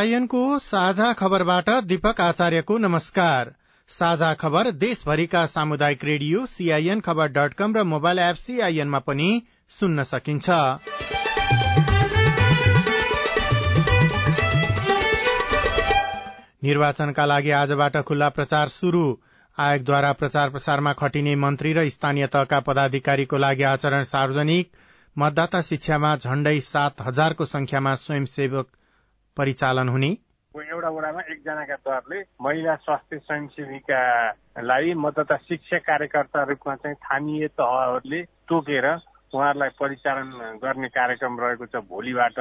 सीआईएनको साझा खबरबाट दीपक आचार्यको नमस्कार। साझा खबर देशभरिका सामुदायिक radio CIN Khabar dot com र मोबाइल एप सीआईएनमा पनि सुन्न सकिन्छ। निर्वाचनका लागि आजबाट खुल्ला प्रचार शुरू आयोगद्वारा प्रचार प्रसारमा खटिने मन्त्री र स्थानीय तहका पदाधिकारीको लागि आचरण सार्वजनिक। मतदाता शिक्षामा झण्डै सात हजारको संख्यामा स्वयंसेवक परिचालन हुने? एउटा वडामा एकजनाका दरले महिला स्वास्थ्य स्वयंसेविकालाई मतदाता शिक्षा कार्यकर्ता रूपमा चाहिँ स्थानीय तहहरूले तोकेर उहाँहरूलाई परिचालन गर्ने कार्यक्रम रहेको छ भोलिबाट।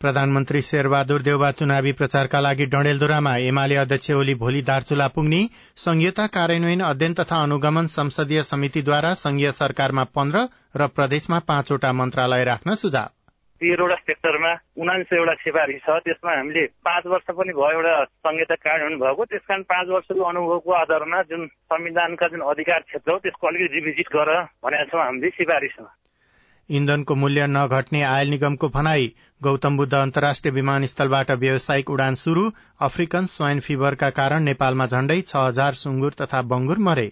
प्रधानमन्त्री शेरबहादुर देउबा चुनावी प्रचारका लागि डडेलधुरामा एमाले अध्यक्ष ओली भोलि दार्चुला पुग्ने संघीयता कार्यान्वयन अध्ययन तथा अनुगमन संसदीय समितिद्वारा संघीय सरकारमा पन्ध्र र प्रदेशमा पाँचवटा मन्त्रालय राख्न सुझाव। तेह्रवटा सेक्टरमा उनान्सयवटा सिफारिस छ। त्यसमा हामीले पाँच वर्ष पनि भयो एउटा संहिता कार्यान्वयन भएको। त्यस कारण पाँच वर्षको अनुभवको आधारमा जुन संविधानका जुन अधिकार क्षेत्र हो त्यसको अलिकति रिभिजिट गर भनेका छौँ हामीले सिफारिसमा। इन्धनको मूल्य नघट्ने आयल निगमको भनाई गौतम बुद्ध अन्तर्राष्ट्रिय विमानस्थलबाट व्यावसायिक उडान शुरू अफ्रिकन स्वाइन फिभरका कारण नेपालमा झण्डै छ हजार सुँगुर तथा बंगुर मरे।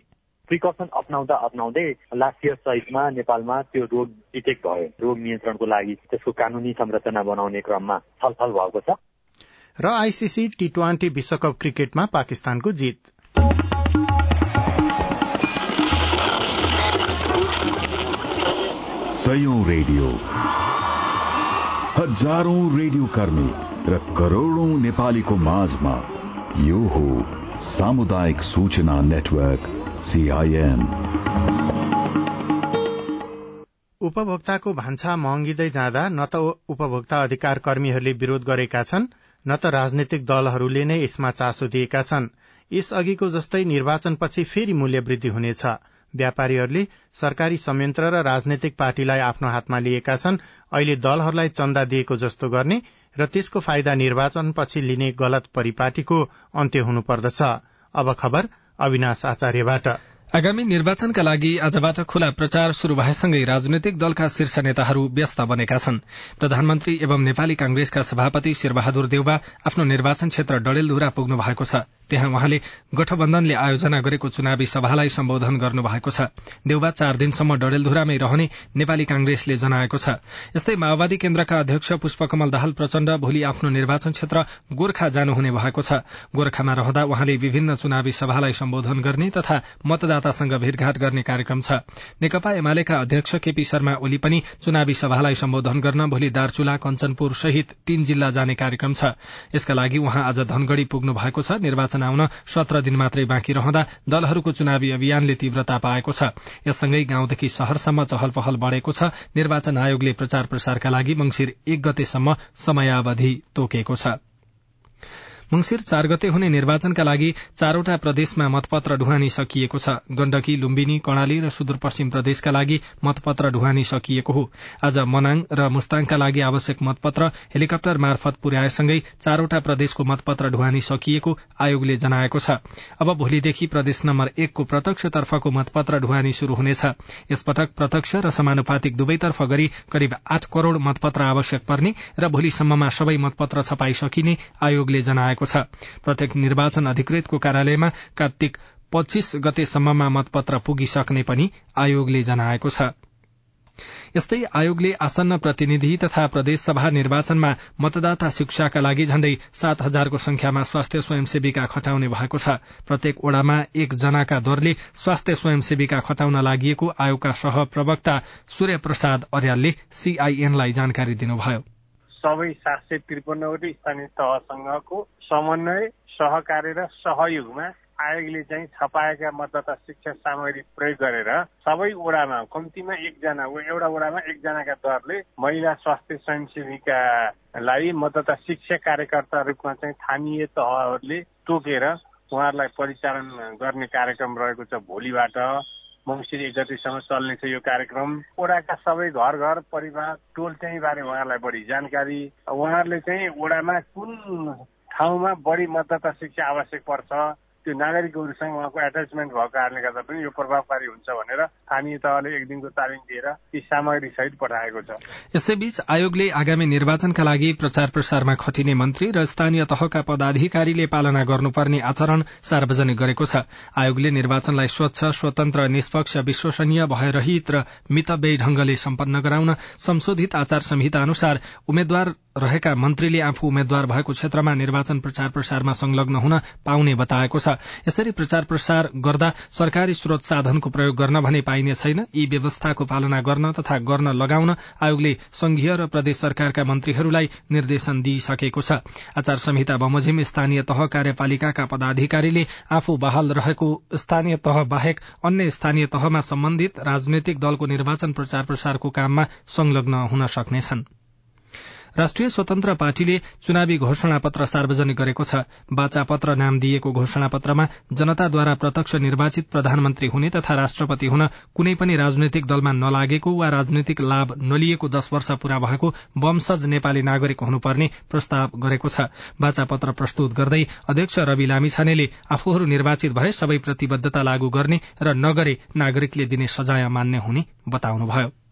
प्रिकसन अप्नाउँदा अप्नाउँदै लास्ट इयर सहितमा नेपालमा त्यो रोग डिटेक्ट भयो। रोग नियन्त्रणको लागि त्यसको कानूनी संरचना बनाउने क्रममा छलफल भएको छ। र आइसिसी टी ट्वेन्टी विश्वकप क्रिकेटमा पाकिस्तानको जित। सयौं रेडियो। हजारौं रेडियो कर्मी र करोड़ौं नेपालीको माझमा यो हो सामुदायिक सूचना नेटवर्क। उपभोक्ताको भान्सा महँगिँदै जाँदा न त उपभोक्ता अधिकार कर्मीहरूले विरोध गरेका छन् न त राजनैतिक दलहरूले नै यसमा चासो दिएका छन्। यस अघिको जस्तै निर्वाचनपछि फेरि मूल्य वृद्धि हुनेछ। व्यापारीहरूले सरकारी संयन्त्र र राजनैतिक पार्टीलाई आफ्नो हातमा लिएका छन् अहिले दलहरूलाई चन्दा दिएको जस्तो गर्ने र त्यसको फाइदा निर्वाचनपछि लिने गलत परिपाटीको अन्त्य हुनुपर्दछ। अविनाश आचार्यबाट। आगामी निर्वाचनका लागि आजबाट खुला प्रचार शुरू भएसँगै राजनैतिक दलका शीर्ष नेताहरू व्यस्त बनेका छन्। प्रधानमन्त्री एवं नेपाली कांग्रेसका सभापति शेरबहादुर देउबा आफ्नो निर्वाचन क्षेत्र डडेलधुरा पुग्नु भएको छ। त्यहाँ उहाँले गठबन्धनले आयोजना गरेको चुनावी सभालाई सम्बोधन गर्नु भएको छ। देउबा चार दिनसम्म डडेलधुरामै रहने नेपाली कांग्रेसले जनाएको छ। यस्तै माओवादी केन्द्रका अध्यक्ष पुष्पकमल दाहाल प्रचण्ड भोलि आफ्नो निर्वाचन क्षेत्र गोर्खा जानुहुने भएको छ। गोर्खामा रहँदा उहाँले विभिन्न चुनावी सभालाई सम्बोधन गर्ने तथा मतदातासँग भेटघाट गर्ने कार्यक्रम छ। नेकपा एमालेका अध्यक्ष केपी शर्मा ओली पनि चुनावी सभालाई सम्बोधन गर्न भोलि दार्चुला कञ्चनपुर सहित तीन जिल्ला जाने कार्यक्रम छ। यसका लागि उहाँ आज धनगढ़ी पुग्नु भएको छ। निर्वाचन आउन सत्र दिन मात्रै बाँकी रहँदा दलहरूको चुनावी अभियानले तीव्रता पाएको छ। यससँगै गाउँदेखि शहरसम्म चहल पहल बढ़ेको छ। निर्वाचन आयोगले प्रचार प्रसारका लागि मंगिर एक गतेसम्म समयावधि तोकेको छ। मंगिर चार गते हुने निर्वाचनका लागि चारवटा प्रदेशमा मतपत्र ढुवानी सकिएको छ। गण्डकी लुम्बिनी कर्णाली र सुदूरपश्चिम प्रदेशका लागि मतपत्र ढुवानी सकिएको हो। आज मनाङ र मुस्ताङका लागि आवश्यक मतपत्र हेलिकप्टर मार्फत पुर्याएसँगै चारवटा प्रदेशको मतपत्र ढुवानी सकिएको आयोगले जनाएको छ। अब भोलिदेखि प्रदेश नम्बर एकको प्रत्यक्षतर्फको मतपत्र ढुवानी शुरू हुनेछ। यसपटक प्रत्यक्ष र समानुपातिक दुवैतर्फ गरी करिब आठ करोड़ मतपत्र आवश्यक पर्ने र भोलिसम्ममा सबै मतपत्र छपाई सकिने आयोगले जनाएको भएको छ। प्रत्येक निर्वाचन अधिकृतको कार्यालयमा कार्तिक पच्चीस गतेसम्ममा मतपत्र पुगिसक्ने पनि आयोगले जनाएको छ। यस्तै आयोगले आसन्न प्रतिनिधि तथा प्रदेशसभा निर्वाचनमा मतदाता शिक्षाका लागि झण्डै सात हजारको संख्यामा स्वास्थ्य स्वयंसेविका खटाउने भएको छ। प्रत्येक ओड़ामा एक जनाका दरले स्वास्थ्य स्वयंसेविका खटाउन लागि आयोगका सह प्रवक्ता सूर्य प्रसाद अर्यालले सीआईएनलाई जानकारी दिनुभयो। सबै सात सय त्रिपन्नवटै स्थानीय तहसँगको समन्वय सहकार्य र सहयोगमा आयोगले चाहिँ छपाएका मतदाता शिक्षा सामग्री प्रयोग गरेर सबै ओडामा कम्तीमा एकजना एउटा ओडामा एकजनाका दरले महिला स्वास्थ्य स्वयंसेविकालाई मतदाता शिक्षा कार्यकर्ता रूपमा चाहिँ स्थानीय तहहरूले तोकेर उहाँहरूलाई परिचालन गर्ने कार्यक्रम रहेको छ भोलिबाट। मङ्सिर एक गतिसम्म चल्नेछ यो कार्यक्रम ओडाका सबै घर घर परिवार टोल चाहिँ बारे उहाँहरूलाई बढी जानकारी उहाँहरूले चाहिँ ओडामा कुन ठाउँमा बढी मतदाता शिक्षा आवश्यक पर्छ त्यो नागरिकहरूसँग उहाँको एट्याचमेन्ट भएको कारणले गर्दा पनि यो प्रभावकारी हुन्छ भनेर स्थानीय तहले एक दिनको तालिम दिएर ती सामग्री सहित पठाएको छ। यसैबीच आयोगले आगामी निर्वाचनका लागि प्रचार प्रसारमा खटिने मन्त्री र स्थानीय तहका पदाधिकारीले पालना गर्नुपर्ने आचरण सार्वजनिक गरेको छ। आयोगले निर्वाचनलाई स्वच्छ स्वतन्त्र निष्पक्ष विश्वसनीय भयरहित र मितव्ययी ढंगले सम्पन्न गराउन संशोधित आचार संहिता अनुसार उम्मेद्वार रहेका मन्त्रीले आफू उम्मेद्वार भएको क्षेत्रमा निर्वाचन प्रचार प्रसारमा संलग्न हुन पाउने बताएको छ। यसरी प्रचार प्रसार गर्दा सरकारी स्रोत साधनको प्रयोग गर्न भने पाइने छैन। यी व्यवस्थाको पालना गर्न तथा गर्न लगाउन आयोगले संघीय र प्रदेश सरकारका मन्त्रीहरूलाई निर्देशन दिइसकेको छ। आचार संहिता बमोजिम स्थानीय तह कार्यपालिकाका पदाधिकारीले आफू बहाल रहेको स्थानीय तह बाहेक अन्य स्थानीय तहमा सम्बन्धित राजनैतिक दलको निर्वाचन प्रचार प्रसारको काममा संलग्न हुन सक्नेछन्। राष्ट्रिय स्वतन्त्र पार्टीले चुनावी घोषणा पत्र सार्वजनिक गरेको छ। बाचा पत्र नाम दिएको घोषणा पत्रमा जनताद्वारा प्रत्यक्ष निर्वाचित प्रधानमन्त्री हुने तथा राष्ट्रपति हुन कुनै पनि राजनैतिक दलमा नलागेको वा राजनैतिक लाभ नलिएको दश वर्ष पूरा भएको वंशज नेपाली नागरिक हुनुपर्ने प्रस्ताव गरेको छ। बाचा पत्र प्रस्तुत गर्दै अध्यक्ष रवि लामिछानेले आफूहरू निर्वाचित भए सबै प्रतिबद्धता लागू गर्ने र नगरे नागरिकले दिने सजाय मान्ने हुने बताउनुभयो।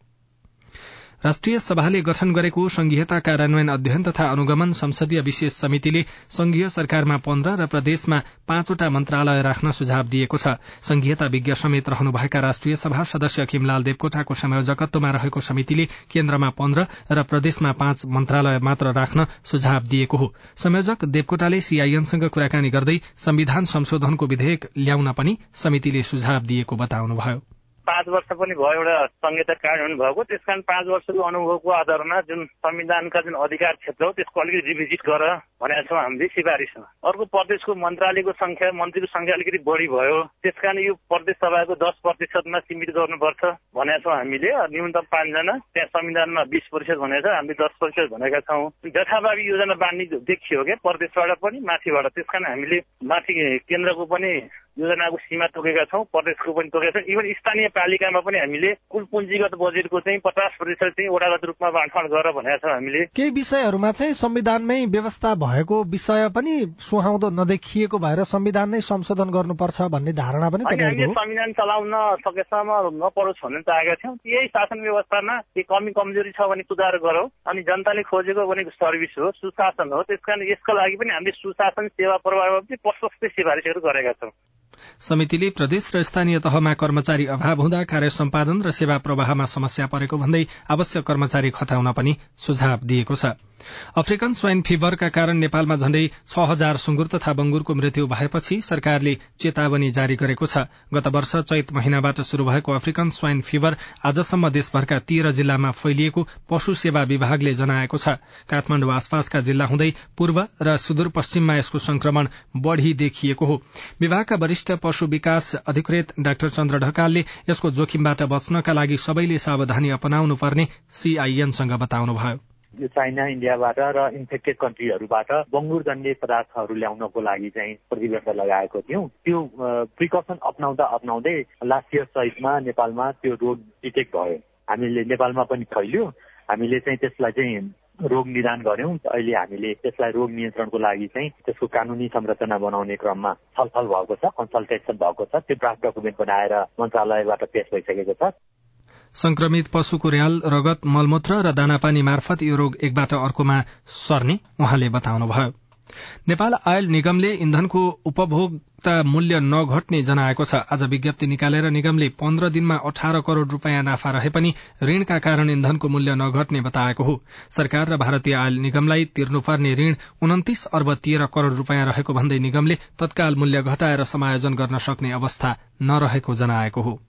राष्ट्रिय सभाले गठन गरेको संघीयता कार्यान्वयन अध्ययन तथा अनुगमन संसदीय विशेष समितिले संघीय सरकारमा पन्ध्र र प्रदेशमा पाँचवटा मन्त्रालय राख्न सुझाव दिएको छ। संघीयता विज्ञ समेत रहनुभएका राष्ट्रिय सभा सदस्य खिमलाल देवकोटाको संयोजकत्वमा रहेको समितिले केन्द्रमा पन्ध्र र प्रदेशमा पाँच मन्त्रालय मात्र राख्न सुझाव दिएको हो। संयोजक देवकोटाले सीआईएनसँग कुराकानी गर्दै संविधान संशोधनको विधेयक ल्याउन पनि समितिले सुझाव दिएको बताउनुभयो। पाँच वर्ष पनि भयो एउटा संहिता कार्यान्वयन भएको। त्यस कारण पाँच वर्षको अनुभवको आधारमा जुन संविधानका जुन अधिकार क्षेत्र हो त्यसको अलिकति रिभिजिट गर भनेका छौँ हामीले सिफारिस अर्को प्रदेशको मन्त्रालयको संख्या मन्त्रीको संख्या अलिकति बढी भयो। त्यस कारण यो प्रदेश सभाको दस प्रतिशतमा सीमित गर्नुपर्छ भनेका छौँ हामीले। न्यूनतम पाँचजना त्यहाँ संविधानमा बिस प्रतिशत भनेको छ हामीले दस प्रतिशत भनेका छौँ। जथाभावी योजना बाँड्ने देखियो क्या प्रदेशबाट पनि माथिबाट। त्यस कारण हामीले माथि केन्द्रको पनि योजनाको सीमा तोकेका छौँ प्रदेशको पनि तोकेका छौँ। इभन स्थानीय पालिकामा पनि हामीले कुल पुँजीगत बजेटको चाहिँ पचास प्रतिशत चाहिँ वडागत रूपमा बाँडफाँड गर भनेका छौँ हामीले। केही विषयहरूमा चाहिँ संविधानमै व्यवस्था भएको विषय पनि सुहाउँदो नदेखिएको भएर संविधान नै संशोधन गर्नुपर्छ भन्ने धारणा पनि हामीले संविधान चलाउन सकेसम्म नपरोस् भन्ने चाहेका थियौँ। यही शासन व्यवस्थामा के कमी कमजोरी छ भने सुधार गरौँ अनि जनताले खोजेको भनेको सर्भिस हो सुशासन हो। त्यस कारण यसका लागि पनि हामीले सुशासन सेवा प्रभावमा पनि प्रशस्तै सिफारिसहरू गरेका छौँ। समितिले प्रदेश र स्थानीय तहमा कर्मचारी अभाव हुँदा कार्य सम्पादन र सेवा प्रवाहमा समस्या परेको भन्दै आवश्यक कर्मचारी खटाउन पनि सुझाव दिएको छ। अफ्रिकन स्वाइन फिभरका कारण नेपालमा झण्डै छ हजार सुँगुर तथा बंगुरको मृत्यु भएपछि सरकारले चेतावनी जारी गरेको छ। गत वर्ष चैत महिनाबाट शुरू भएको अफ्रिकन स्वाइन फिभर आजसम्म देशभरका तेह्र जिल्लामा फैलिएको पशु सेवा विभागले जनाएको छ। काठमाण्डु आसपासका जिल्ला हुँदै पूर्व र सुदूरपश्चिममा यसको संक्रमण बढ़ी देखिएको हो। विभागका वरिष्ठ पशु विकास अधिकृत डाक्टर चन्द्र ढकालले यसको जोखिमबाट बच्नका लागि सबैले सावधानी अपनाउनु पर्ने सीआईएनसँग बताउनुभयो। यो चाइना इन्डियाबाट र इन्फेक्टेड कन्ट्रीहरूबाट बङ्गुर जन्य पदार्थहरू ल्याउनको लागि चाहिँ प्रतिबन्ध लगाएको थियौँ। त्यो प्रिकसन अप्नाउँदा अप्नाउँदै लास्ट इयर सहितमा नेपालमा त्यो रोग डिटेक्ट भयो। हामीले नेपालमा पनि फैल्यो। हामीले चाहिँ त्यसलाई चाहिँ रोग निदान गर्यौँ अहिले हामीले त्यसलाई रोग नियन्त्रणको लागि चाहिँ त्यसको कानुनी संरचना बनाउने क्रममा छलफल भएको छ कन्सल्टेसन भएको छ। त्यो ड्राफ्ट डकुमेन्ट बनाएर मन्त्रालयबाट पेश भइसकेको छ। संक्रमित पशुको र्याल रगत मलमूत्र र दानापानी मार्फत यो रोग एकबाट अर्कोमा सर्ने उहाँले बताउनुभयो। नेपाल आयल निगमले इन्धनको उपभोक्ता मूल्य नघट्ने जनाएको छ। आज विज्ञप्ति निकालेर निगमले पन्ध्र दिनमा अठार करोड़ रूपियाँ नाफा रहे पनि ऋणका कारण इन्धनको मूल्य नघट्ने बताएको हो। सरकार र भारतीय आयल निगमलाई तिर्नुपर्ने ऋण उन्तिस अर्ब तेह्र करोड़ रूपियाँ रहेको भन्दै निगमले तत्काल मूल्य घटाएर समायोजन गर्न सक्ने अवस्था नरहेको जनाएको हो।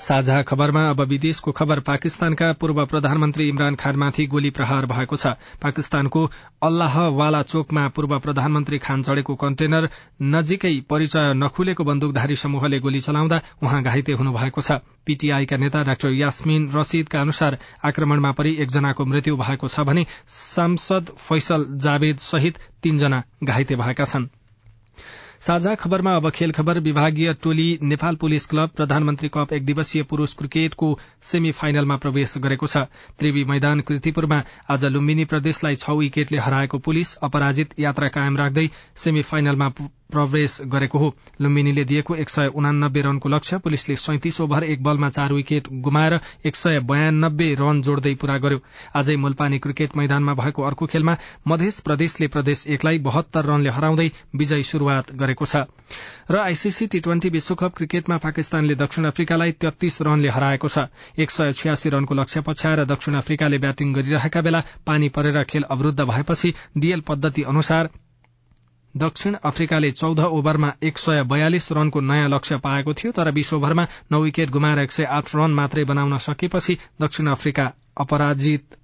साझा खबरमा अब विदेशको खबर पाकिस्तानका पूर्व प्रधानमन्त्री इमरान खानमाथि गोली प्रहार भएको छ। पाकिस्तानको अल्लाहवाला चोकमा पूर्व प्रधानमन्त्री खान चढ़ेको कन्टेनर नजिकै परिचय नखुलेको बन्दुकधारी समूहले गोली चलाउँदा उहाँ घाइते हुनुभएको छ। पीटीआईका नेता डाक्टर यास्मिन रशीदका अनुसार आक्रमणमा परि एकजनाको मृत्यु भएको छ भने सांसद फैसल जावेद सहित तीनजना घाइते भएका छनृ। साझा खबरमा अब खेल खबर विभागीय टोली नेपाल पुलिस क्लब प्रधानमन्त्री कप एक दिवसीय पुरूष क्रिकेटको सेमी फाइनलमा प्रवेश गरेको छ। त्रिवी मैदान कृतिपुरमा आज लुम्बिनी प्रदेशलाई छ विकेटले हराएको पुलिस अपराजित यात्रा कायम राख्दै सेमी फाइनलमा प्रवेश गरेको हो। लुम्बिनीले दिएको एक सय उनानब्बे रनको लक्ष्य पुलिसले सैतिस ओभर एक बलमा चार विकेट गुमाएर एक सय बयानब्बे रन जोड्दै पूरा गर्यो। आजै मुलपानी क्रिकेट मैदानमा भएको अर्को खेलमा मध्य प्रदेशले प्रदेश एकलाई बहत्तर रनले हराउँदै विजयी शुरूआत गरेको छ। र आईसीसी टी ट्वेन्टी विश्वकप क्रिकेटमा पाकिस्तानले दक्षिण अफ्रिकालाई तेत्तीस रनले हराएको छ। एक सय छयासी रनको लक्ष्य पछ्याएर दक्षिण अफ्रिकाले ब्याटिङ गरिरहेका बेला पानी परेर खेल अवरूद्ध भएपछि डीएल पद्धति अनुसार दक्षिण अफ्रिकाले चौध ओभरमा एक सय बयालिस रनको नयाँ लक्ष्य पाएको थियो तर बीस ओभरमा नौ विकेट गुमाएर एक सय आठ रन मात्रै बनाउन सकेपछि दक्षिण अफ्रिका अपराजित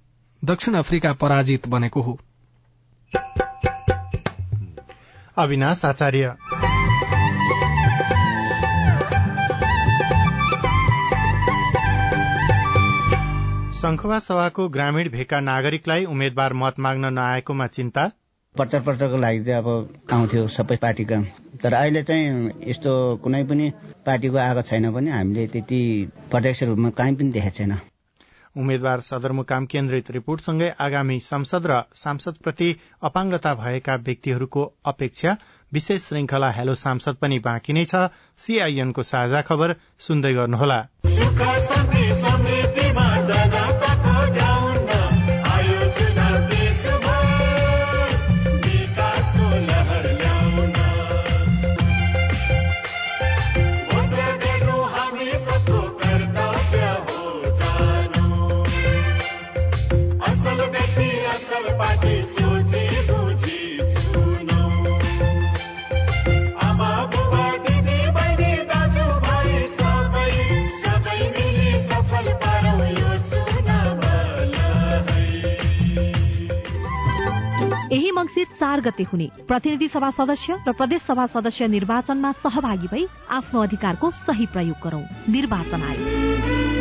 दक्षिण अफ्रिका पराजित बनेको हो। अविनाश आचार्य। सभाको ग्रामीण भेका नागरिकलाई उम्मेद्वार मत माग्न नआएकोमा चिन्ता। प्रचार प्रचारको लागि चाहिँ अब आउँथ्यो सबै पार्टीका। तर अहिले चाहिँ यस्तो कुनै पनि पार्टीको आएको छैन भने हामीले त्यति प्रत्यक्ष रूपमा कहीँ पनि देखेको छैन। उम्मेद्वार सदरमुकाम केन्द्रित रिपोर्टसँगै आगामी संसद र सांसदप्रति अपाङ्गता भएका व्यक्तिहरूको अपेक्षा विशेष श्रृंखला हेलो सांसद पनि बाँकी नै छ। सीआईएनको साझा खबर सुन्दै गर्नुहोला। चार गते हुने। प्रतिनिधि सभा सदस्य र प्रदेश सभा सदस्य निर्वाचनमा सहभागी भई आफ्नो अधिकारको सही प्रयोग गरौं। निर्वाचन आयोग।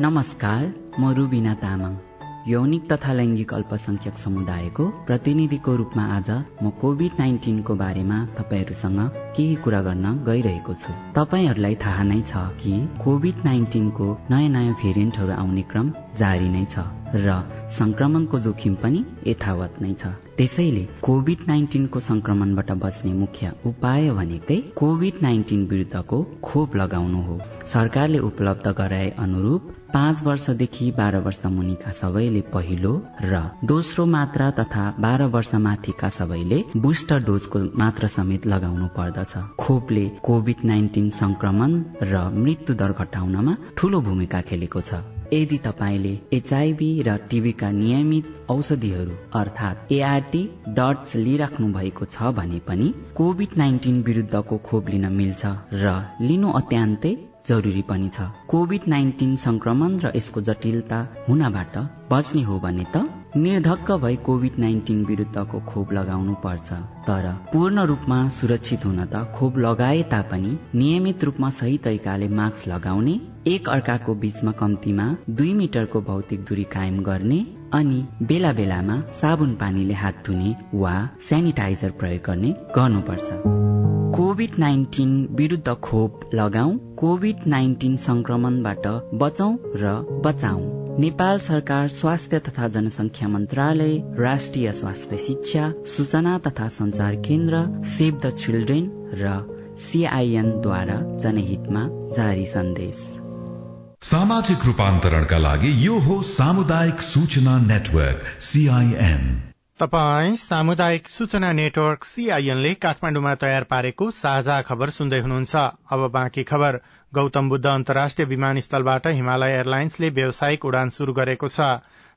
नमस्कार म रुबिना तामाङ। यौनिक तथा लैङ्गिक अल्पसंख्यक समुदायको प्रतिनिधिको रूपमा आज म कोभिड नाइन्टिनको बारेमा तपाईँहरूसँग केही कुरा गर्न गइरहेको छु। तपाईँहरूलाई थाहा नै छ कि कोभिड नाइन्टिनको नयाँ नयाँ भेरिएन्टहरू आउने क्रम जारी नै छ र संक्रमणको जोखिम पनि यथावत नै छ। त्यसैले कोभिड नाइन्टिनको संक्रमणबाट बच्ने मुख्य उपाय भनेकै कोभिड नाइन्टिन विरुद्धको खोप लगाउनु हो। सरकारले उपलब्ध गराए अनुरूप पाँच वर्षदेखि बाह्र वर्ष मुनिका सबैले पहिलो र दोस्रो मात्रा तथा बाह्र वर्ष माथिका सबैले बुस्टर डोजको मात्रा समेत लगाउनु पर्दछ। खोपले कोभिड नाइन्टिन संक्रमण र मृत्यु दर घटाउनमा ठूलो भूमिका खेलेको छ। यदि तपाईँले एचआईभी र टिभीका नियमित औषधिहरू अर्थात् एआरटी डट्स लिइराख्नु भएको छ भने पनि कोभिड नाइन्टिन विरुद्धको खोप लिन मिल्छ र लिनु अत्यन्तै जरुरी पनि छ। कोभिड नाइन्टिन संक्रमण र यसको जटिलता हुनबाट बच्ने हो भने त निर्धक्क भई कोभिड नाइन्टिन विरुद्धको खोप लगाउनु पर्छ। तर पूर्ण रूपमा सुरक्षित हुन त खोप लगाए तापनि नियमित रूपमा सही तरिकाले मास्क लगाउने एक अर्काको बीचमा कम्तीमा दुई मिटरको भौतिक दूरी कायम गर्ने अनि बेला बेलामा साबुन पानीले हात धुने वा सेनिटाइजर प्रयोग गर्ने गर्नुपर्छ। कोभिड नाइन्टिन विरुद्ध खोप लगाऊ कोभिड नाइन्टिन संक्रमणबाट बचौ र बचाउ। नेपाल सरकार स्वास्थ्य तथा जनसंख्या मन्त्रालय राष्ट्रिय स्वास्थ्य शिक्षा सूचना तथा संचार केन्द्र सेभ द चिल्ड्रेन र सिआइएनद्वारा जनहितमा जारी सन्देश। सामाजिक रूपान्तरणका लागि यो हो सामुदायिक सूचना नेटवर्क सीआईएन तपाई सामुदायिक सूचना नेटवर्क सीआईएनले काठमाडौँमा तयार पारेको साझा खबर सुन्दै हुनुहुन्छ। अब बाँकी खबर। गौतम बुद्ध अन्तर्राष्ट्रिय विमानस्थलबाट हिमालय एयरलाइन्सले व्यावसायिक उडान शुरू गरेको छ।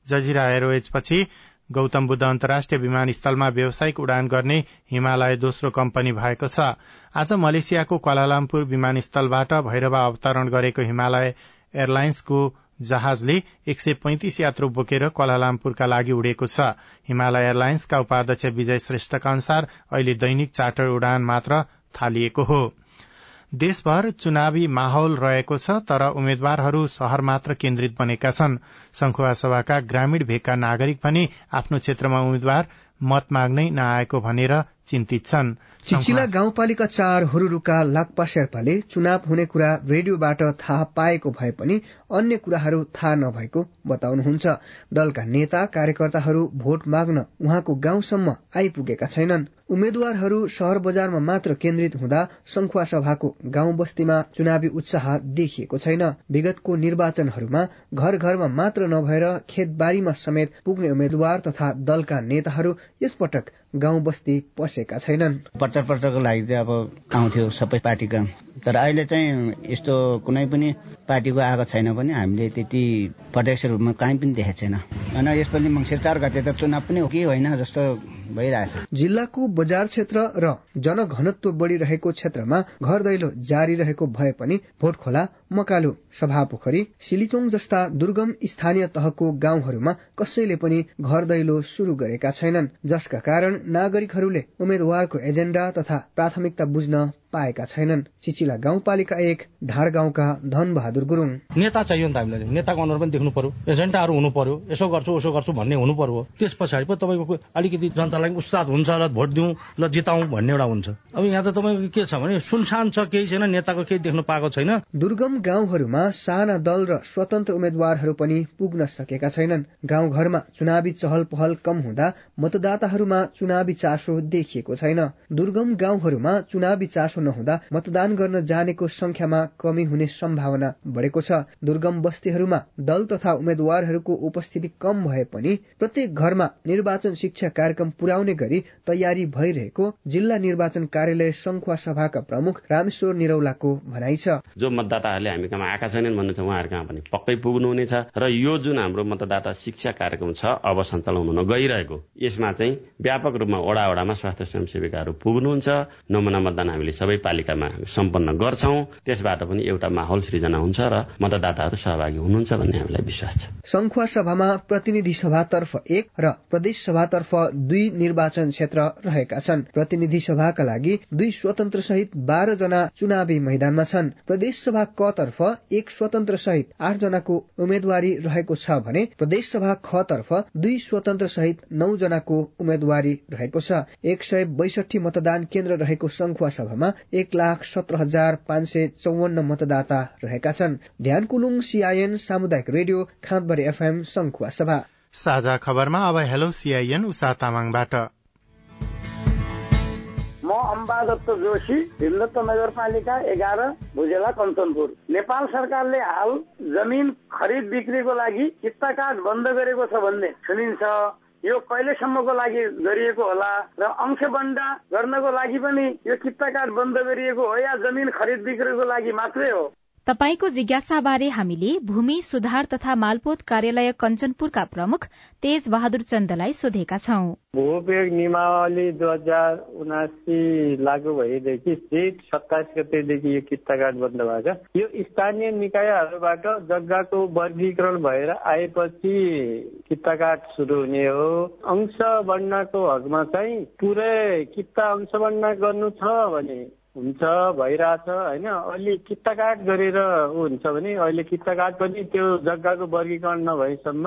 जजिरा एयरवेज पछि गौतम बुद्ध अन्तर्राष्ट्रिय विमानस्थलमा व्यावसायिक उडान गर्ने हिमालय दोस्रो कम्पनी भएको छ। आज मलेसियाको क्वालालामपुर विमानस्थलबाट भैरवा अवतरण गरेको हिमालय एयरलाइन्सको जहाजले एक सय पैंतिस यात्रु बोकेर क्वालालामपुरका लागि उडेको छ। हिमालय एयरलाइन्सका उपाध्यक्ष विजय श्रेष्ठका अनुसार अहिले दैनिक चार्टर उडान मात्र थालिएको हो। देशभर चुनावी माहौल रहेको छ तर उम्मेद्वारहरू शहर मात्र केन्द्रित बनेका छन्। संखुवा सभाका ग्रामीण भेगका नागरिक पनि आफ्नो क्षेत्रमा उम्मेद्वार मत माग्नै नआएको भनेर चिन्तित छन् चिचिला गाउँपालिका चार हुरुरुका लाक्पा शेर्पाले चुनाव हुने कुरा रेडियोबाट थाहा पाएको भए पनि अन्य कुराहरू थाहा नभएको बताउनुहुन्छ। दलका नेता कार्यकर्ताहरू भोट माग्न उहाँको गाउँसम्म आइपुगेका छैनन्। उम्मेद्वारहरू शहर बजारमा मात्र केन्द्रित हुँदा संखुवा सभाको गाउँ बस्तीमा चुनावी उत्साह देखिएको छैन। विगतको निर्वाचनहरूमा घर घरमा मात्र नभएर खेतबारीमा समेत पुग्ने उम्मेद्वार तथा दलका नेताहरू यसपटक गाउँ बस्ती पसेका छैनन्। प्रचार प्रचारको लागि चाहिँ अब आउँथ्यो सबै पार्टीका। तर अहिले चाहिँ यस्तो कुनै पनि पार्टीको आएको छैन भने हामीले त्यति प्रत्यक्ष रूपमा कहीँ पनि देखेको छैन। अनि यसपालि मङ्सिर चार गते त चुनाव पनि हो कि होइन जस्तो भइरहेछ। जिल्लाको बजार क्षेत्र र जनघनत्व बढ़िरहेको क्षेत्रमा घर दैलो जारी रहेको भए पनि भोट खोला मकालु सभापोखरी सिलिचोङ जस्ता दुर्गम स्थानीय तहको गाउँहरूमा कसैले पनि घर दैलो शुरू गरेका छैनन् जसका कारण नागरिकहरूले उम्मेद्वारको एजेण्डा तथा प्राथमिकता बुझ्न पाएका छैनन्। चिचिला गाउँपालिका एक ढाड गाउँका धन बहादुर गुरुङ। नेता चाहियो नि त हामीलाई। नेताको अनुहार पनि देख्नु पर्यो। एजेन्डाहरू हुनु पर्यो। यसो गर्छु उसो गर्छु भन्ने हुनु पर्यो। त्यस पछाडि पो तपाईँको अलिकति जनतालाई उस्ताद हुन्छ र भोट दिउँ ल जिताउँ भन्ने एउटा हुन्छ। अब यहाँ त तपाईँको के छ भने सुनसान छ केही छैन नेताको केही देख्नु पाएको छैन। दुर्गम गाउँहरूमा साना दल र स्वतन्त्र उम्मेद्वारहरू पनि पुग्न सकेका छैनन्। गाउँ घरमा चुनावी चहल पहल कम हुँदा मतदाताहरूमा चुनावी चासो देखिएको छैन। दुर्गम गाउँहरूमा चुनावी चासो नहुँदा मतदान गर्न जानेको संख्यामा कमी हुने सम्भावना बढ़ेको छ। दुर्गम बस्तीहरूमा दल तथा उम्मेद्वारहरूको उपस्थिति कम भए पनि प्रत्येक घरमा निर्वाचन शिक्षा कार्यक्रम पुर्याउने गरी तयारी भइरहेको जिल्ला निर्वाचन कार्यालय संखुवा सभाका प्रमुख रामेश्वर निरौलाको भनाइ छ। जो मतदाताहरूले हामी कहाँ आएका छैनन् भन्नु छ उहाँहरू कहाँ पनि पक्कै पुग्नुहुनेछ र यो जुन हाम्रो मतदाता शिक्षा कार्यक्रम छ अब सञ्चालन हुन गइरहेको यसमा चाहिँ व्यापक रूपमा वडा वडामा स्वास्थ्य स्वयंसेविकाहरू पुग्नुहुन्छ। नमुना मतदान हामीले सबै पालिकामा सम्पन्न गर्छौं। त्यसबाट पनि एउटा माहौल सृजना हुन्छ र मतदाताहरू सहभागी हुनुहुन्छ भन्ने हामीलाई विश्वास छ। संखुवा सभामा प्रतिनिधि सभातर्फ एक र प्रदेश सभातर्फ दुई निर्वाचन क्षेत्र रहेका छन्। प्रतिनिधि सभाका लागि दुई स्वतन्त्र सहित बाह्र जना चुनावी मैदानमा छन्। प्रदेश सभा क तर्फ एक स्वतन्त्र सहित आठ जनाको उम्मेद्वारी रहेको छ भने प्रदेश सभा ख तर्फ दुई स्वतन्त्र सहित नौ जनाको उम्मेद्वारी रहेको छ। एक सय बैसठी मतदान केन्द्र रहेको संखुवा सभामा एक लाख सत्र हजार पाँच सय चौवन्न मतदाता रहेका छन्। ध्यान कुलुङ सीआईएन सामुदायिक radio Khandbari FM Sankhuwasabha. साझा खबरमा अब हेलो सीआईएन उषा तामाङबाट। म अम्बा दत्त जोशी भीमदत्त नगरपालिका एघार भुजेला कञ्चनपुर। नेपाल सरकारले हाल जमिन खरिद बिक्रीको लागि कार्ड बन्द गरेको छ भन्ने सुनिन्छ। यो कहिलेसम्मको लागि गरिएको होला र अंश बन्डा गर्नको लागि पनि यो कार्ड बन्द गरिएको हो या जमिन खरिद बिक्रीको लागि मात्रै हो? तपाईँको जिज्ञासाबारे हामीले भूमि सुधार तथा मालपोत कार्यालय कञ्चनपुरका प्रमुख तेज बहादुर चन्दलाई सोधेका छौं। भूपयोग नियमावली दुई हजार उनासी लागू भएदेखि जेठ सत्ताइस गतेदेखि यो किस्ता कार्ड बन्द भएको यो स्थानीय निकायहरूबाट जग्गाको वर्गीकरण भएर आएपछि किस्ता कार्ड सुरु हुने हो। अंश बन्नाको हकमा चाहिँ पुरै किस्ता अंश बन्ना गर्नु छ भने हुन्छ भइरहेछ होइन? अलि किता काट गरेर ऊ हुन्छ भने अहिले किता काट पनि त्यो जग्गाको वर्गीकरण नभएसम्म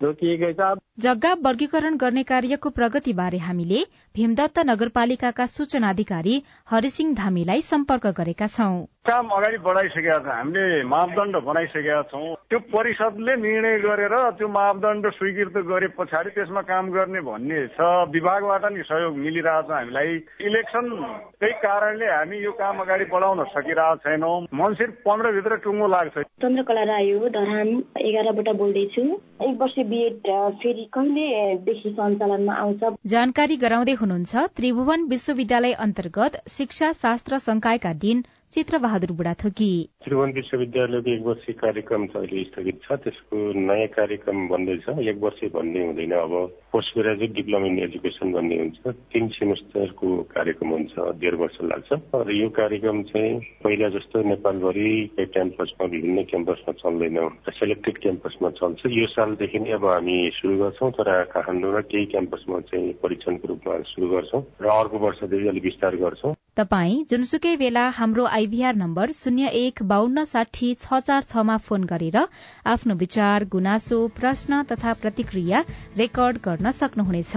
रोकिएकै छ। जग्गा वर्गीकरण गर्ने कार्यको प्रगतिबारे हामीले भीमदत्त नगरपालिकाका सूचना अधिकारी हरिसिंह धामीलाई सम्पर्क गरेका छौं। काम अगाडि बढाइसकेका छौँ। हामीले मापदण्ड बनाइसकेका छौँ। त्यो परिषदले निर्णय गरेर त्यो मापदण्ड स्वीकृत गरे पछाडि त्यसमा काम गर्ने भन्ने छ। विभागबाट नि सहयोग मिलिरहेछ हामीलाई। इलेक्सनकै कारणले हामी यो काम अगाडि बढाउन सकिरहेको छैनौँ। मन्सिर पन्ध्रभित्र टुङ्गो लाग्छ। चन्द्रकला राई हो धरान एघारबाट बोल्दैछु। एक वर्ष बिएड फेरि कहिलेदेखि सञ्चालनमा आउँछ? जानकारी गराउँदै हुनुहुन्छ त्रिभुवन विश्वविद्यालय अन्तर्गत शिक्षा शास्त्र संकायका डिन चित्र बहादुर बुढाथोकी। त्रिभुवन विश्वविद्यालयको एक वर्षीय कार्यक्रम चाहिँ अहिले स्थगित छ त्यसको नयाँ कार्यक्रम बन्दैछ एक वर्ष भन्ने हुँदैन अब post graduate diploma in education भन्ने हुन्छ। तिन सेमेस्टरको कार्यक्रम हुन्छ डेढ वर्ष लाग्छ। र यो कार्यक्रम चाहिँ पहिला जस्तो नेपालभरि क्याम्पसमा विभिन्न क्याम्पसमा चल्दैन। सेलेक्टेड क्याम्पसमा चल्छ। यो सालदेखि अब हामी सुरु गर्छौँ तर काठमाडौँ र केही क्याम्पसमा चाहिँ परीक्षणको रूपमा सुरु गर्छौँ र अर्को वर्षदेखि अलिक विस्तार गर्छौँ। तपाई जुनसुकै बेला हाम्रो आइभीआर नम्बर शून्य एक बान्न साठी छ चार छमा फोन गरेर आफ्नो विचार गुनासो प्रश्न तथा प्रतिक्रिया रेकर्ड गर्न सक्नुहुनेछ।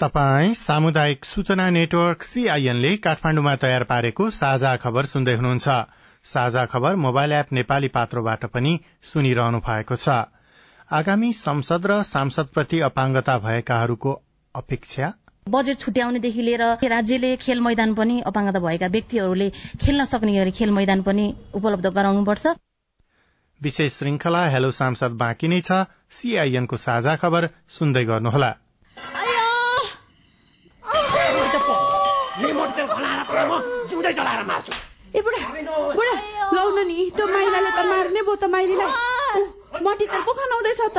तपाई सामुदायिक सूचना नेटवर्क सीआईएनले काठमाण्डुमा तयार पारेको साझा खबर सुन्दै हुनुहुन्छ। साझा खबर मोबाइल एप नेपाली पात्रोबाट पनि सुनिरहनु भएको छ। आगामी संसद र सांसदप्रति अपाङ्गता भएकाहरूको अपेक्षा बजेट छुट्याउनेदेखि लिएर राज्यले खेल मैदान पनि अपाङ्गता भएका व्यक्तिहरूले खेल्न सक्ने गरी खेल मैदान पनि उपलब्ध गराउनुपर्छ। विशेष श्रृंखला हेलो सांसद बाँकी नै छ। सीआईएनको साझा खबर सुन्दै गर्नुहोला। जिउँदै चलाएर मार्छु ए बुढा! बुढा! लौ न माइलाले त मार्ने भयो त माइलीलाई। पो खनाउँदैछ त।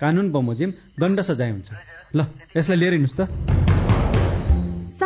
कानून बमोजिम दण्ड सजाय हुन्छ। ल यसलाई लिएर हिँड्नुहोस् त।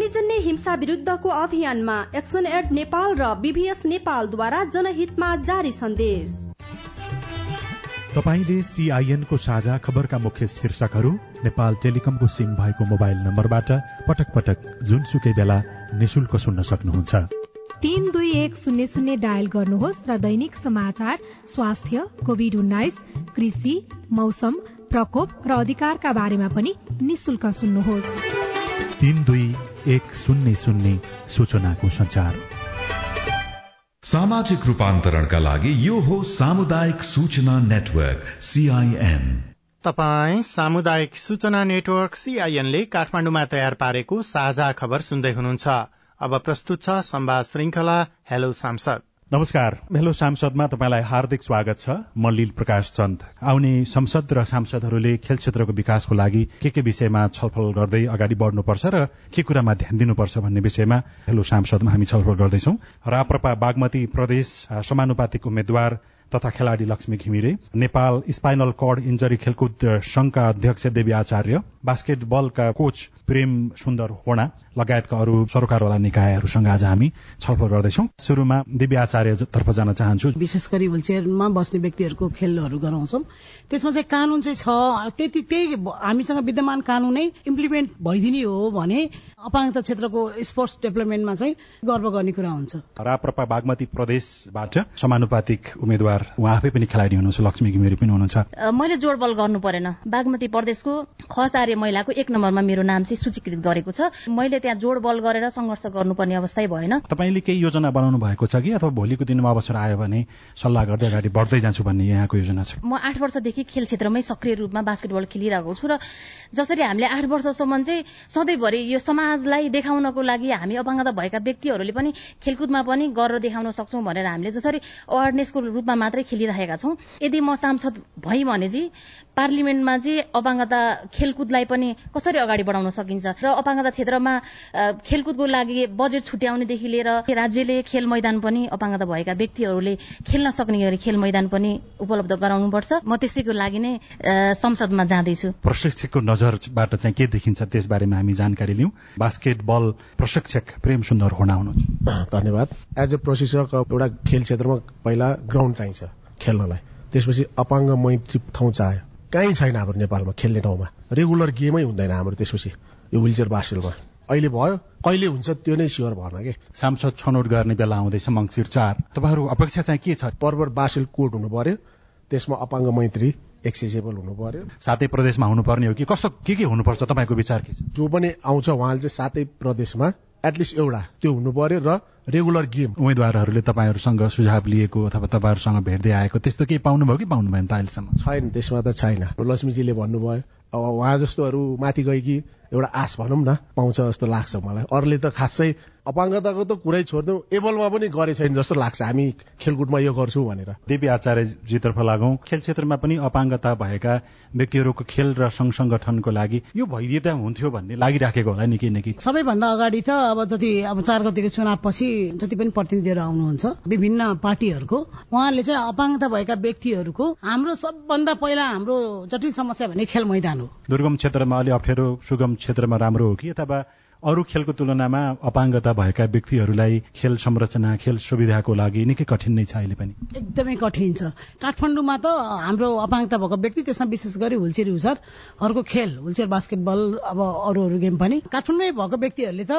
अग्निजन्य हिंसा विरुद्धको अभियानमा एक्सन एड नेपाल र बीभीएस नेपालद्वारा जनहितमा जारी सन्देश। तपाईँले सीआईएनको साझा खबरका मुख्य शीर्षकहरू नेपाल टेलिकमको सिम भएको मोबाइल नम्बरबाट पटक पटक जुनसुकै बेला निशुल्क सुन्न सक्नुहुन्छ। तीन दुई एक शून्य शून्य डायल गर्नुहोस् र दैनिक समाचार स्वास्थ्य कोविड उन्नाइस कृषि मौसम प्रकोप र अधिकारका बारेमा पनि निशुल्क सुन्नुहोस्। तीन दुई एक शून्य शून्य सूचनाको संचार सामाजिक रूपान्तरणका लागि यो हो सामुदायिक सूचना नेटवर्क सीआईएन तपाई सामुदायिक सूचना नेटवर्क सीआईएनले काठमाण्डुमा तयार पारेको साझा खबर सुन्दै हुनुहुन्छ। अब प्रस्तुत छ संवाद श्रृंखला हेलो सांसद। नमस्कार हेलो सांसदमा तपाईँलाई हार्दिक स्वागत छ। म लील प्रकाश चन्द। आउने संसद र सांसदहरूले खेल क्षेत्रको विकासको लागि के के विषयमा छलफल गर्दै अगाडि बढ्नुपर्छ र के कुरामा ध्यान दिनुपर्छ भन्ने विषयमा हेलो सांसदमा हामी छलफल गर्दैछौ। राप्रपा बागमती प्रदेश समानुपातिक उम्मेद्वार तथा खेलाड़ी Laxmi Ghimire Nepal spinal cord injury खेलकुद संघका अध्यक्ष देवी आचार्य बास्केटबलका कोच प्रेम सुन्दर होणा लगायतका अरू सरकारवाला निकायहरूसँग आज हामी छलफल गर्दैछौ। शुरूमा दिव्य आचार्यतर्फ जान चाहन्छु। विशेष गरी व्हीलचेयरमा बस्ने व्यक्तिहरूको खेलहरू गराउँछौँ। त्यसमा चाहिँ कानून चाहिँ छ। त्यति त्यही हामीसँग विद्यमान कानूनै इम्प्लिमेन्ट भइदिने हो भने अपाङ्गता क्षेत्रको स्पोर्ट्स डेभलपमेन्टमा चाहिँ गर्व गर्ने कुरा हुन्छ। राप्रपा बागमती प्रदेशबाट समानुपातिक उम्मेद्वार उहाँ आफै पनि खेलाडी हुनुहुन्छ लक्ष्मी घिमिरे पनि हुनुहुन्छ। मैले जोडबल गर्नु परेन। बागमती प्रदेशको खसार्य महिलाको एक नम्बरमा मेरो नाम चाहिँ सूचीकृत गरेको छ। मैले त्यहाँ जोडबल गरेर संघर्ष गर्नुपर्ने अवस्थै भएन। तपाईँले केही योजना बनाउनु भएको छ कि? अथवा भोलिको दिनमा अवसर आयो भने सल्लाह गर्दै अगाडि बढ्दै जान्छु भन्ने यहाँको योजना छ? म आठ वर्षदेखि खेल क्षेत्रमै सक्रिय रूपमा बास्केटबल खेलिरहेको छु र जसरी हामीले आठ वर्षसम्म चाहिँ सधैँभरि यो समाजलाई देखाउनको लागि हामी अपाङ्गता भएका व्यक्तिहरूले पनि खेलकुदमा पनि गरेर देखाउन सक्छौँ भनेर हामीले जसरी अवेरनेसको रूपमा मात्रै खेलिरहेका छौँ। यदि म सांसद भएँ भने चाहिँ पार्लिमेन्टमा चाहिँ अपाङ्गता खेलकुदलाई पनि कसरी अगाडि बढाउन सकिन्छ र अपाङ्गता क्षेत्रमा खेलकुदको लागि बजेट छुट्याउनेदेखि लिएर राज्यले खेल मैदान पनि अपाङ्गता भएका व्यक्तिहरूले खेल्न सक्ने गरी खेल मैदान पनि उपलब्ध गराउनुपर्छ। म त्यसैको लागि नै संसदमा जाँदैछु। प्रशिक्षकको नजरबाट चाहिँ के देखिन्छ त्यस बारेमा हामी जानकारी लिउँ। बास्केटबल प्रशिक्षक प्रेम सुन्दर होना हुनुहुन्छ। धन्यवाद। एज ए प्रशिक्षक एउटा खेल क्षेत्रमा पहिला ग्राउन्ड चाहिन्छ खेल्नलाई। त्यसपछि अपाङ्ग मैत्री ठाउँ चाह्यो। कहीँ छैन हाम्रो नेपालमा खेल्ने ठाउँमा। रेगुलर गेमै हुँदैन हाम्रो त्यसपछि यो विलचेयर बास्केटमा अहिले भयो कहिले हुन्छ त्यो नै स्योर भएन कि? सांसद छनौट गर्ने बेला आउँदैछ मङ्सिर चार। तपाईँहरू अपेक्षा चाहिँ के छ? पर्वत बासेल कोर्ट हुनु पर्यो त्यसमा अपाङ्ग मैत्री एक्सेसेबल हुनु पर्यो सातै प्रदेशमा हुनुपर्ने हो कि? कस्तो के के हुनुपर्छ तपाईँको विचार के छ? जो पनि आउँछ उहाँले चाहिँ सातै प्रदेशमा एटलिस्ट एउटा त्यो हुनु पर्यो र रेगुलर गेम उम्मेद्वारहरूले तपाईँहरूसँग सुझाव लिएको अथवा तपाईँहरूसँग भेट्दै आएको त्यस्तो केही पाउनुभयो कि पाउनु भएन त अहिलेसम्म? छैन त्यसमा त छैन। लक्ष्मीजीले भन्नुभयो अब उहाँ जस्तोहरू माथि गयो कि एउटा आश भनौँ न पाउँछ जस्तो लाग्छ मलाई। अरूले त खासै अपाङ्गताको त कुरै छोड्नु एबलमा पनि गरे छैन जस्तो लाग्छ। हामी खेलकुदमा यो गर्छौँ भनेर। देवी आचार्यजीतर्फ लागौँ खेल क्षेत्रमा पनि अपाङ्गता भएका व्यक्तिहरूको खेल र सङ्घ संगठनको लागि यो भइदिए हुन्थ्यो भन्ने लागिराखेको होला निकै निकै। सबैभन्दा अगाडि त अब जति अब चार गतिको चुनावपछि जति पनि प्रतिनिधिहरू आउनुहुन्छ विभिन्न पार्टीहरूको उहाँले चाहिँ अपाङ्गता भएका व्यक्तिहरूको हाम्रो सबभन्दा पहिला हाम्रो जटिल समस्या भने खेल मैदान हो। दुर्गम क्षेत्रमा अलि अप्ठ्यारो सुगम क्षेत्रमा राम्रो हो कि अथवा अरू खेलको तुलनामा अपाङ्गता भएका व्यक्तिहरूलाई खेल संरचना खेल सुविधाको लागि निकै कठिन नै छ अहिले पनि। एकदमै कठिन छ। काठमाडौँमा त हाम्रो अपाङ्गता भएको व्यक्ति त्यसमा विशेष गरी हुलचेर युजरहरूको खेल हुलचेयर बास्केटबल अब अरू अरू गेम पनि। काठमाडौँमै भएको व्यक्तिहरूले त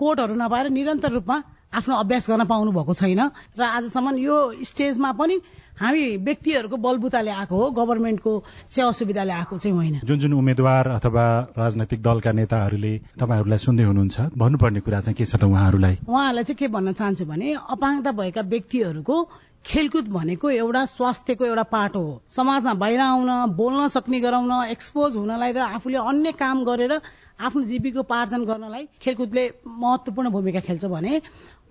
कोर्टहरू नपाएर निरन्तर रूपमा आफ्नो अभ्यास गर्न पाउनु भएको छैन। र आजसम्म यो स्टेजमा पनि हामी व्यक्तिहरूको बलबुताले आएको हो गभर्मेन्टको सेवा सुविधाले आएको चाहिँ होइन। जुन जुन उम्मेद्वार अथवा राजनैतिक दलका नेताहरूले तपाईँहरूलाई सुन्दै हुनुहुन्छ भन्नुपर्ने कुरा चाहिँ के छ त उहाँहरूलाई? उहाँहरूलाई चाहिँ के भन्न चाहन्छु भने अपाङ्गता भएका व्यक्तिहरूको खेलकुद भनेको एउटा स्वास्थ्यको एउटा पाटो हो। समाजमा बाहिर आउन बोल्न सक्ने गराउन एक्सपोज हुनलाई र आफूले अन्य काम गरेर आफ्नो जीविकोपार्जन गर्नलाई खेलकुदले महत्वपूर्ण भूमिका खेल्छ भने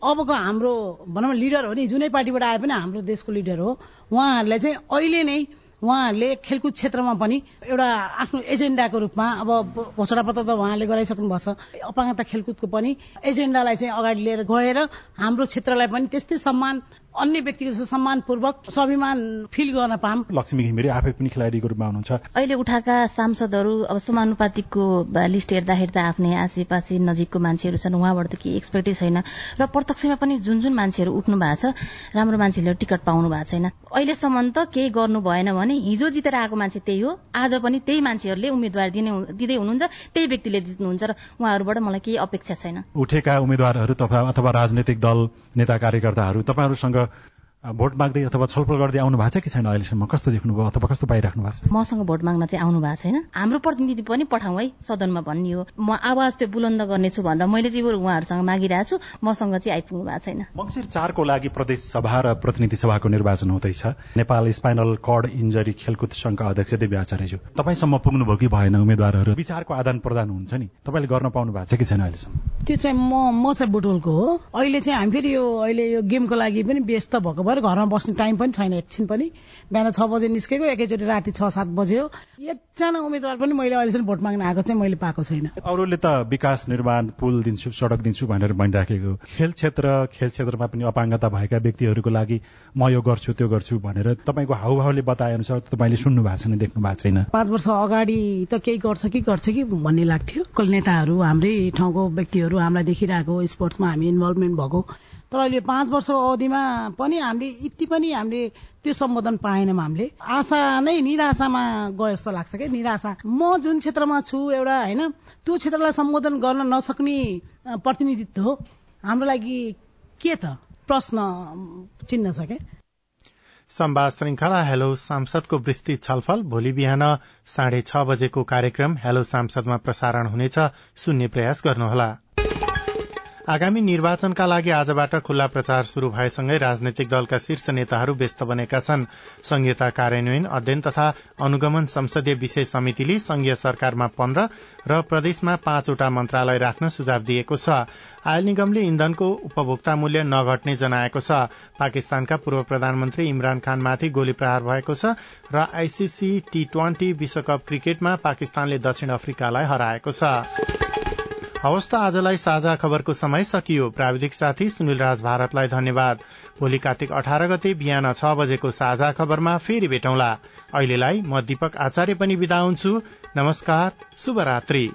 अबको हाम्रो भनौँ लिडर हो नि जुनै पार्टीबाट आए पनि हाम्रो देशको लिडर हो। उहाँहरूलाई चाहिँ अहिले नै उहाँहरूले खेलकुद क्षेत्रमा पनि एउटा आफ्नो एजेन्डाको रूपमा अब घोषणापत्र त उहाँले गराइसक्नु भएको छ अपाङ्गता खेलकुदको पनि एजेन्डालाई चाहिँ अगाडि लिएर गएर हाम्रो क्षेत्रलाई पनि त्यस्तै सम्मान अन्य व्यक्तिको सम्मानपूर्वक स्वाभिमान फिल गर्न पाम लक्ष्मी घिमिरे आफै पनि खेलाडीको रूपमा हुनुहुन्छ। अहिले उठाएका सांसदहरू अब समानुपातिकको लिस्ट हेर्दा हेर्दा आफ्नै आसेपासे नजिकको मान्छेहरू छन्। उहाँबाट त केही एक्सपेक्टै छैन। र प्रत्यक्षमा पनि जुन जुन मान्छेहरू उठ्नु भएको छ राम्रो मान्छेहरूले टिकट पाउनु भएको छैन। अहिलेसम्म त केही गर्नु भएन भने हिजो जितेर आएको मान्छे त्यही हो। आज पनि त्यही मान्छेहरूले उम्मेद्वार दिने दिँदै हुनुहुन्छ त्यही व्यक्तिले जित्नुहुन्छ र उहाँहरूबाट मलाई केही अपेक्षा छैन। उठेका उम्मेद्वारहरू अथवा राजनैतिक दल नेता कार्यकर्ताहरू तपाईँहरूसँग uh, भोट माग्दै अथवा छलफल गर्दै आउनु भएको छ कि छैन अहिलेसम्म? कस्तो देख्नुभयो अथवा कस्तो पाइराख्नु भएको छ? मसँग भोट माग्न चाहिँ आउनु भएको छैन। हाम्रो प्रतिनिधि पनि पठाउँ है सदनमा भन्ने हो। म आवाज त्यो बुलन्द गर्नेछु भनेर मैले चाहिँ उहाँहरूसँग मागिरहेको छु मसँग चाहिँ आइपुग्नु भएको छैन। मङ्सिर चारको लागि प्रदेश सभा र प्रतिनिधि सभाको निर्वाचन हुँदैछ। नेपाल स्पाइनल कर्ड इन्जरी खेलकुद संघका अध्यक्ष देवी आचार्यज्यू। तपाईँसम्म पुग्नुभयो कि भएन उम्मेद्वारहरू? विचारको आदान प्रदान हुन्छ नि। तपाईँले गर्न पाउनु भएको छ कि छैन अहिलेसम्म? त्यो चाहिँ म म चाहिँ बुटोलको हो। अहिले चाहिँ हामी फेरि यो अहिले यो गेमको लागि पनि व्यस्त भएको घरमा बस्ने टाइम पनि छैन एकछिन पनि। बिहान छ बजे निस्केको एकैचोटि राति छ सात बजे हो। एकजना उम्मेद्वार पनि मैले अहिलेसम्म भोट माग्न आएको चाहिँ मैले पाएको छैन। अरूले त विकास निर्माण पुल दिन्छु सडक दिन्छु भनेर भनिराखेको। खेल क्षेत्र खेल क्षेत्रमा पनि अपाङ्गता भएका व्यक्तिहरूको लागि म यो गर्छु त्यो गर्छु भनेर तपाईँको हाउभावले बताए अनुसार तपाईँले सुन्नु भएको छैन देख्नु भएको छैन। पाँच वर्ष अगाडि त केही गर्छ कि गर्छ कि भन्ने लाग्थ्यो। कल नेताहरू हाम्रै ठाउँको व्यक्तिहरू हामीलाई देखिरहेको स्पोर्ट्समा हामी इन्भल्भमेन्ट भएको। तर अहिले पाँच वर्षको अवधिमा पनि हामीले यति पनि हामीले त्यो सम्बोधन पाएनौँ हामीले। आशा नै निराशामा गयो जस्तो लाग्छ क्या निराशा। म जुन क्षेत्रमा छु एउटा होइन त्यो क्षेत्रलाई सम्बोधन गर्न नसक्ने प्रतिनिधित्व हो। हाम्रो लागि के त? प्रश्न चिन्ह छ क्या संवाद श्रृंखला हेलो सांसदको विस्तृत छलफल। भोलि बिहान साढे छ बजेको कार्यक्रम हेलो सांसदमा प्रसारण हुनेछ। सुन्ने प्रयास गर्नुहोला। आगामी निर्वाचनका लागि आजबाट खुल्ला प्रचार शुरू भएसँगै राजनैतिक दलका शीर्ष नेताहरू व्यस्त बनेका छन्। संघीयता कार्यान्वयन अध्ययन तथा अनुगमन संसदीय विषय समितिले संघीय सरकारमा पन्ध्र र प्रदेशमा पाँचवटा मन्त्रालय राख्न सुझाव दिएको छ। आयल निगमले इन्धनको उपभोक्ता मूल्य नघट्ने जनाएको छ। पाकिस्तानका पूर्व प्रधानमन्त्री इमरान खानमाथि गोली प्रहार भएको छ र आईसीसी टी ट्वेन्टी विश्वकप क्रिकेटमा पाकिस्तानले दक्षिण अफ्रिकालाई हराएको छ। हवस् त आजलाई साझा खबरको समय सकियो। प्राविधिक साथी सुनिल राज भारतलाई धन्यवाद। भोलि कार्तिक अठार गते बिहान छ बजेको साझा खबरमा फेरि भेटौँला। अहिलेलाई म दीपक आचार्य पनि विदा हुन्छु। नमस्कार शुभरात्री।